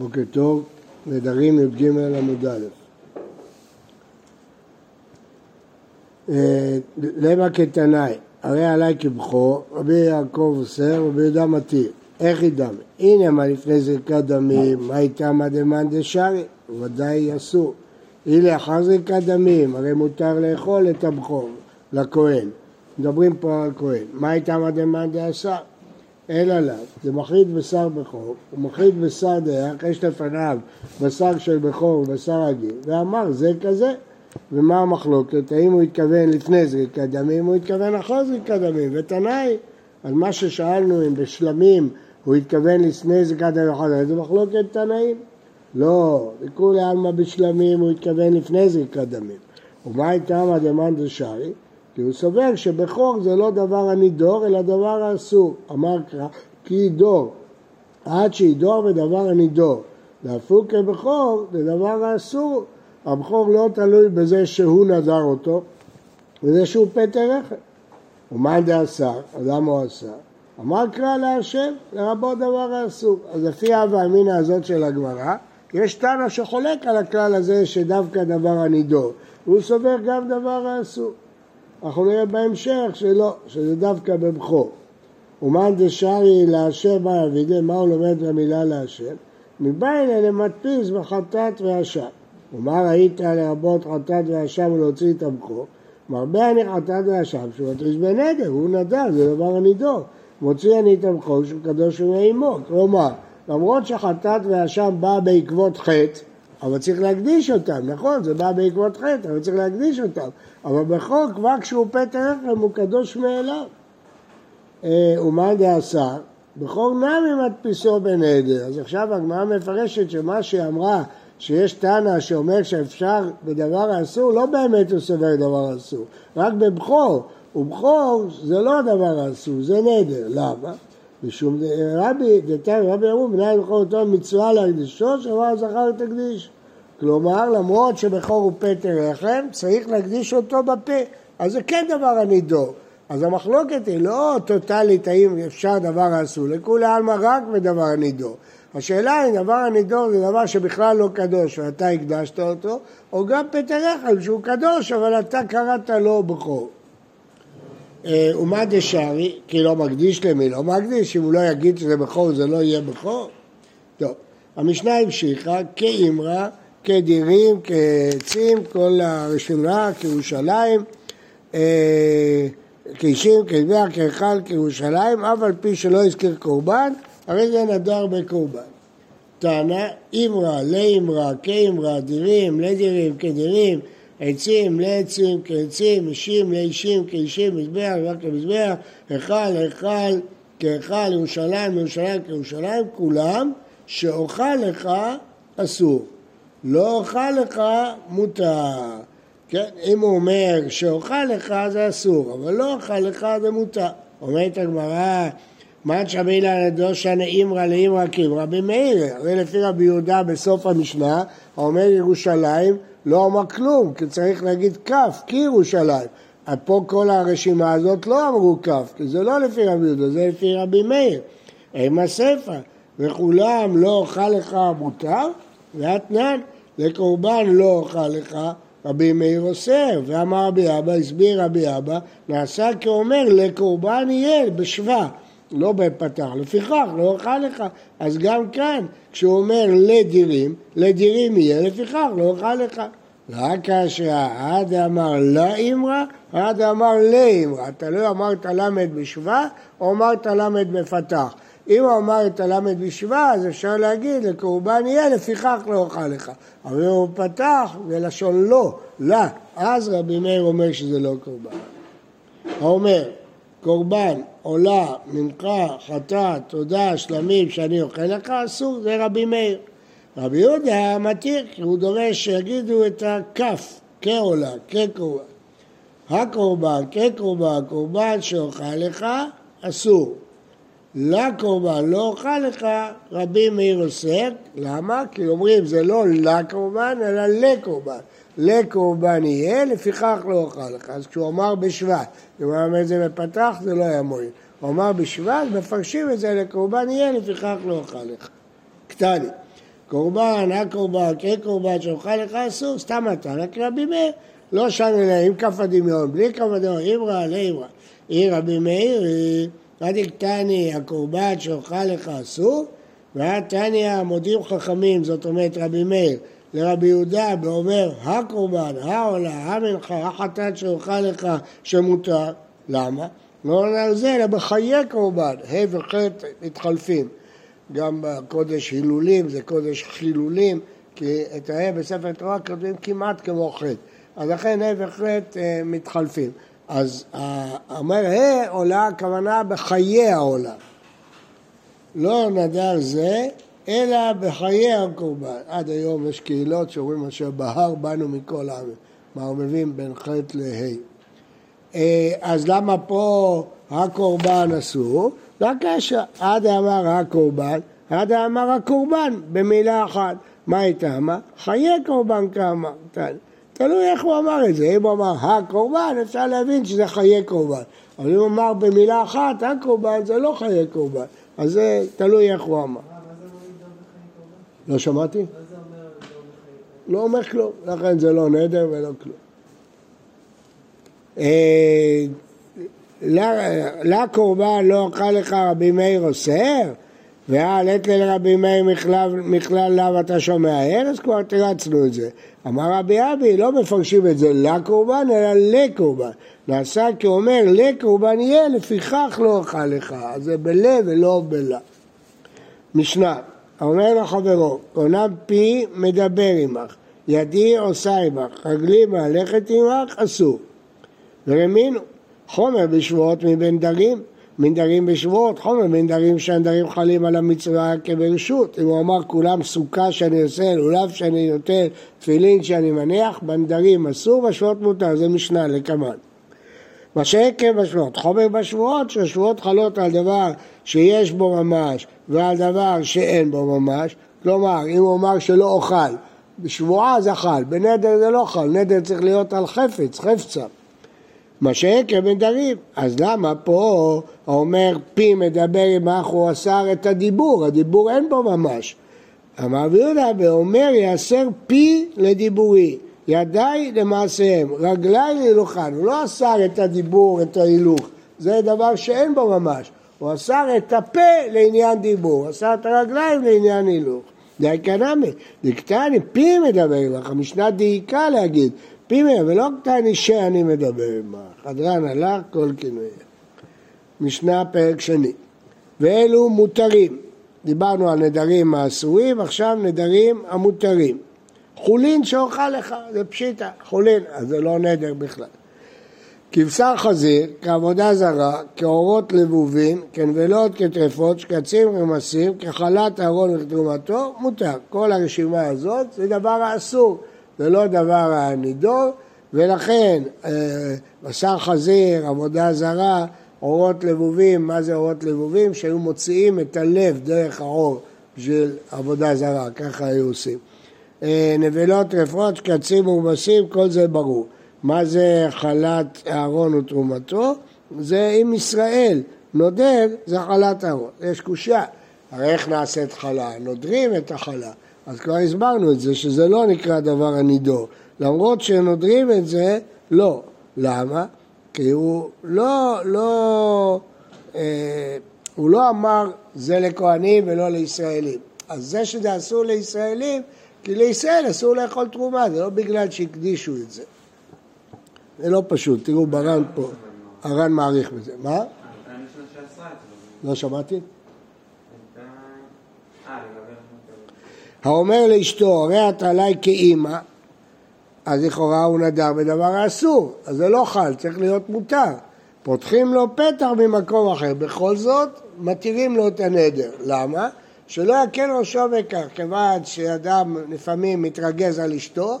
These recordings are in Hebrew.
בוקר טוב, נדרים י"ג עמוד א'. אה, למה כתנאי, הרי עלי כבכור, רבי יעקב אוסר רבי יהודה מתיר. איך ידמה? הנה מה לפני זריקת דמים, מה איתמא דמאן דשארי? ודאי אסור. הנה אחר זריקת דמים, הרי מותר לאכול את הבכור לכהן. מדברים פה על כהן. מה איתמא דמאן דאסר? אין עליו, זה מחריד בשר בכור, הוא מחריד בשר דרך, יש לפניו בשר של בכור ובשר רגיל, ואמר זה כזה. ומה המחלוקת? האם הוא התכוון לפני זריקת דמים, הוא התכוון אחרי זריקת דמים, ותנאי, על מה ששאלנו אם בשלמים הוא התכוון לפני זריקת דמים, זה מחלוקת תנאים? לא, לכולי עלמא בשלמים הוא התכוון לפני זריקת דמים. ומה הייתה דמאן דשארי? כי הוא סובר שבכור זה לא דבר הנידור, אלא דבר האסור. אמר קרא, כי ידור, עד שידור בדבר הנידור. להפוק כבכור זה דבר האסור. הבכור לא תלוי בזה שהוא נדר אותו, וזה שהוא פטר רכב. ומה? אז למה הוא עשה? אמר קרא להשם, לרבות דבר האסור. אז לפי הווה אמינא הזאת של הגמרא, יש תנא שחולק על הכלל הזה שדווקא דבר הנידור. והוא סובר גם דבר האסור. אנחנו נראה בהמשך שלא, שזה דווקא בבכור. ומאן דשארי להשם מה יבידי, מה הוא לומד במילה להשם? מבעין אלה מדפיס בחטאת ואשם. ומה ראית לרבות חטאת ואשם ולהוציא את הבכור? מרבה אני חטאת ואשם שהוא מתריס בנדר, הוא נדר, זה דבר הנידור. מוציא אני את הבכור שהוא קדוש ומאימו. כלומר, למרות שחטאת ואשם באה בעקבות חטא, אבל צריך להקדיש אותם, נכון, זה בא בעקבות חטא, אבל צריך להקדיש אותם. אבל בחוק, כבר כשהוא פטר רחם, הוא קדוש מאליו. אה, ומה דעשה? בכור נמי מדפיסו בנדר. אז עכשיו הגמרא מפרשת שמה שהיא אמרה, שיש תנא שאומר שאפשר בדבר האסור, לא באמת הוא סובר דבר אסור, רק בבכור. ובכור זה לא הדבר האסור, זה נדר. למה? משום רבי, דתן רבי אמרו, מנהל בכור אותו מצווה להקדישו, שאמר זכר תקדיש. כלומר, למרות שבכור הוא פטר רחם, צריך להקדיש אותו בפה. אז זה כן דבר הנידור. אז המחלוקת היא לא טוטאלית האם אפשר דבר האסור, לכולי עלמא רק בדבר הנידור. השאלה אם דבר הנידור זה דבר שבכלל לא קדוש ואתה הקדשת אותו, או גם פטר רחם שהוא קדוש אבל אתה קראת לו בכור. אה, ומה דשארי? כי לא מקדיש למי לא מקדיש, אם הוא לא יגיד שזה בכור זה לא יהיה בכור? טוב, המשנה המשיכה כאימרה כדירים, כעצים, כל הרשימה, כירושלים, אה, כאישים, כדבר, כהיכל, כירושלים, אף על פי שלא הזכיר קורבן, הרי זה נדר בקורבן. טענה, אימרה, לאימרה, כאימרה, דירים, לדירים, כדירים, עצים, לעצים, כעצים, אישים, לאישים, כאישים, מזבח, רק כמזבח, היכל, היכל, כהיכל, ירושלים, ירושלים, כירושלים, כולם, שאוכל לך אסור. לא אוכל לך מותר. כן? אם הוא אומר שאוכל לך זה אסור, אבל לא אוכל לך זה מותר. אומרת הגמרא, מן שמילה לדושן אימרא לאימרא כאימרא במאיר. הרי לפי רבי יהודה בסוף המשנה, האומר ירושלים לא אמר כלום, כי צריך להגיד כף, כי ירושלים. פה כל הרשימה הזאת לא אמרו כף, כי זה לא לפי רבי יהודה, זה לפי רבי מאיר. עם הספר, וכולם לא אוכל לך מותר, ואתנן, לקורבן לא אוכל לך, רבי מאיר אוסר, ואמר רבי אבא, הסביר רבי אבא, נעשה כאומר לקורבן יהיה בשבא, לא בפתח, לפיכך לא אוכל לך. אז גם כאן, כשהוא אומר לדירים, לדירים יהיה, לפיכך לא אוכל לך. רק כאשר עד אמר לא אימרא, עד אמר לאימרא. אתה לא אמרת למד בשבא, או אמרת למד בפתח. אם הוא אמר את הלמד בשבא, אז אפשר להגיד לקורבן יהיה, לפיכך לא אוכל לך. אבל הוא פתח, זה לשון לא, לה, אז רבי מאיר אומר שזה לא קורבן. האומר, קורבן, עולה, מנחה, חטאת, תודה, שלמים שאני אוכל לך, אסור, זה רבי מאיר. רבי יהודה מתיר, כי הוא דורש שיגידו את הכף, כעולה, כקורבן. הקורבן, כקורבן, קורבן שאוכל לך, אסור. לקורבן לא אוכל לך, רבי מאיר אוסר, למה? כי אומרים זה לא לקורבן אלא לקורבן. לקורבן יהיה, לפיכך לא אוכל לך. אז כשהוא אמר בשבט, אם הוא אמר את זה בפתח זה לא היה מועיל. הוא אמר בשבט, מפרשים את זה לקורבן יהיה, לפיכך לא אוכל לך. קטני. קורבן, הקורבן, כן קורבן, שאוכל לך אסור, סתם אתה, רק רבי מאיר. לא שם אלא עם כף הדמיון, בלי כף הדמיון, אימרא לאימרא. היא רבי מאיר, רדיק תני, הקורבן שאוכל לך אסור, ואת תניא מודיעים חכמים, זאת אומרת רבי מאיר, לרבי יהודה ואומר הקורבן, העולה, המנחה, החטאת שאוכל לך שמותר. למה? לא עונה על זה, אלא בחיי קורבן, ה' וח' מתחלפים. גם בקודש הילולים זה קודש חילולים, כי את ה' בספר תורה כותבים כמעט כמו ח'. אז לכן ה' וח' אה, מתחלפים. אז אה, אומר ה' עולה הכוונה בחיי העולם. לא נדר זה, אלא בחיי הקורבן. עד היום יש קהילות שאומרים אשר בהר באנו מכל העמים. מערבבים בין ח' לה'. אה, אז למה פה הקורבן אסור? לא הקשר. עד אמר הקורבן, עד אמר הקורבן במילה אחת. מה הייתה? מה? חיי קורבן כמה. תלוי איך הוא אמר את זה. אם הוא אמר הקורבן, אפשר להבין שזה חיי קורבן. אבל אם הוא אמר במילה אחת, הקורבן זה לא חיי קורבן. אז זה תלוי איך הוא אמר. לא שמעתי? לא אומר כלום, לכן זה לא נדר ולא כלום. אה, לקורבן לא אוכל לך רבי מאיר אוסר? והעלית לרבי מאיר מכלל לאו אתה שומע ארץ, כבר תרצנו את זה. אמר רבי אבי, לא מפרשים את זה לקורבן, אלא לקורבן. נעשה כי אומר לקורבן יהיה, לפיכך לא אוכל לך. אז זה בלה ולא בלה. משנה, אומר לחברו, עונם פי מדבר עמך, ידי עושה עמך, רגלי מהלכת עמך, אסור. ורמינו, חומר בשבועות מבין דרים, מנדרים בשבועות, חומר מנדרים שהנדרים חלים על המצווה כברשות. אם הוא אמר כולם סוכה שאני עושה, לולב שאני נוטל, תפילין שאני מניח, בנדרים אסור, בשבועות מותר, זה משנה לקמן. מה שעקב בשבועות, חומר בשבועות, שהשבועות חלות על דבר שיש בו ממש ועל דבר שאין בו ממש, כלומר, אם הוא אמר שלא אוכל, בשבועה זה חל, בנדר זה לא חל, נדר צריך להיות על חפץ, חפצה. מה שעקב נדרים. אז למה פה אומר פי מדבר עם אח הוא אסר את הדיבור, הדיבור אין בו ממש. אמר ויהודה ואומר יאסר פי לדיבורי, ידיי למעשיהם, רגליי להילוכן, הוא לא אסר את הדיבור, את ההילוך, זה דבר שאין בו ממש, הוא אסר את הפה לעניין דיבור, אסר את הרגליים לעניין הילוך. די קנמי, דקטני פי מדבר עמך, המשנה דייקה להגיד פימיה ולא קטני שאני מדבר עמך, חדרן הלך כל כינויה. משנה פרק שני. ואלו מותרים. דיברנו על נדרים האסורים, עכשיו נדרים המותרים. חולין שאוכל לך, זה פשיטה, חולין, אז זה לא נדר בכלל. כבשר חזיר, כעבודה זרה, כאורות לבובין, כנבלות, כטרפות, שקצים, רמסים, כחלת אהרון ותרומתו, מותר. כל הרשימה הזאת זה דבר האסור. זה לא דבר הנידור, ולכן אה, בשר חזיר, עבודה זרה, אורות לבובים, מה זה אורות לבובים? שהיו מוציאים את הלב דרך האור בשביל עבודה זרה, ככה היו עושים. אה, נבלות, טרפות, שקצים ומבשים, כל זה ברור. מה זה חלת אהרון ותרומתו? זה עם ישראל. נודר זה חלת אהרון. יש קושייה. הרי איך נעשית חלה? נודרים את החלה. אז כבר הסברנו את זה, שזה לא נקרא דבר הנידור. למרות שנודרים את זה, לא. למה? כי הוא לא, לא, אה, הוא לא אמר זה לכהנים ולא לישראלים. אז זה שזה אסור לישראלים, כי לישראל אסור לאכול תרומה, זה לא בגלל שהקדישו את זה. זה לא פשוט, תראו ברן פה, הר"ן מעריך בזה. מה? לא שמעתי? האומר לאשתו, הרי את עליי כאימא, אז לכאורה הוא נדר בדבר האסור, אז זה לא חל, צריך להיות מותר. פותחים לו פתח ממקום אחר, בכל זאת מתירים לו את הנדר. למה? שלא יקל ראשו בכך, כיוון שאדם לפעמים מתרגז על אשתו,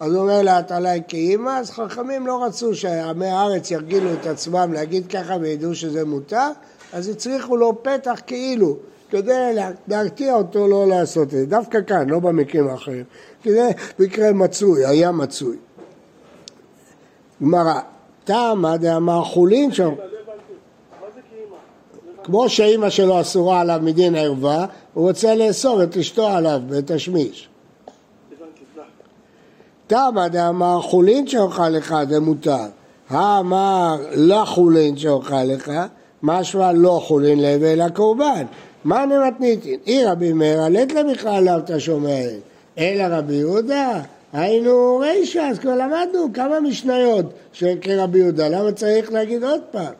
אז הוא אומר לה, את עליי כאימא, אז חכמים לא רצו שעמי הארץ ירגילו את עצמם להגיד ככה וידעו שזה מותר, אז הצריכו לו פתח כאילו. כדי להרתיע אותו לא לעשות את זה, דווקא כאן, לא במקרים האחרים, כי זה מקרה מצוי, היה מצוי. גמרא, תמה דאמר חולין שם. כמו שאימא שלו אסורה עליו מדין ערווה, הוא רוצה לאסור את אשתו עליו בתשמיש. תמה דאמר חולין שאוכל לך זה מותר, האמר לא חולין שאוכל לך, משמע לא חולין לב אלא קורבן. מה נמתניתין? אי רבי מאיר, עלית למכלל עליו שומע, אלא רבי יהודה, היינו רישא, אז כבר למדנו כמה משניות של כרבי יהודה, למה צריך להגיד עוד פעם?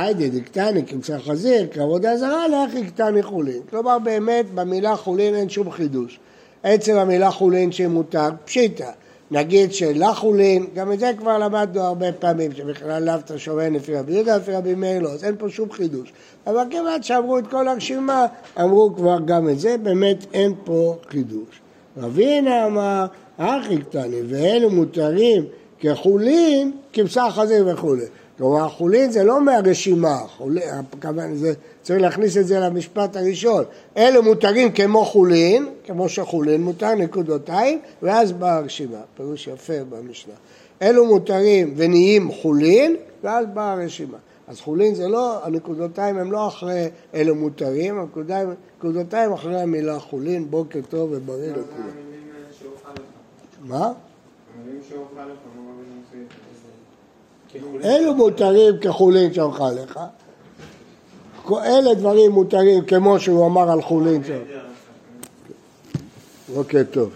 היידי דקטני כמצא חזיר, כעבודה זרה, לאחי קטני חולין. כלומר באמת במילה חולין אין שום חידוש. עצם המילה חולין שמותר, פשיטא. נגיד שלחולין, גם את זה כבר למדנו הרבה פעמים, שבכלל לאו אתה שומע לפי רבי יהודה, לפי רבי מאיר לא, אז אין פה שום חידוש. אבל כיוון שאמרו את כל הרשימה, אמרו כבר גם את זה, באמת אין פה חידוש. רבינה אמר, אחי קטני, ואלו מותרים כחולין, כבשר חזיר וכולי. כלומר, חולין זה לא מהרשימה, חולין, זה, צריך להכניס את זה למשפט הראשון. אלו מותרים כמו חולין, כמו שחולין מותר, נקודותיים, ואז באה הרשימה, פירוש יפה במשנה. אלו מותרים ונהיים חולין, ואז באה הרשימה. אז חולין זה לא, הנקודותיים הם לא אחרי אלו מותרים, הנקודותיים אחרי המילה חולין, בוקר טוב ובריא לכולם. מה? אלו מותרים כחולין שאוכל לך. אלה דברים מותרים כמו שהוא אמר על חולין שם. אוקיי, טוב.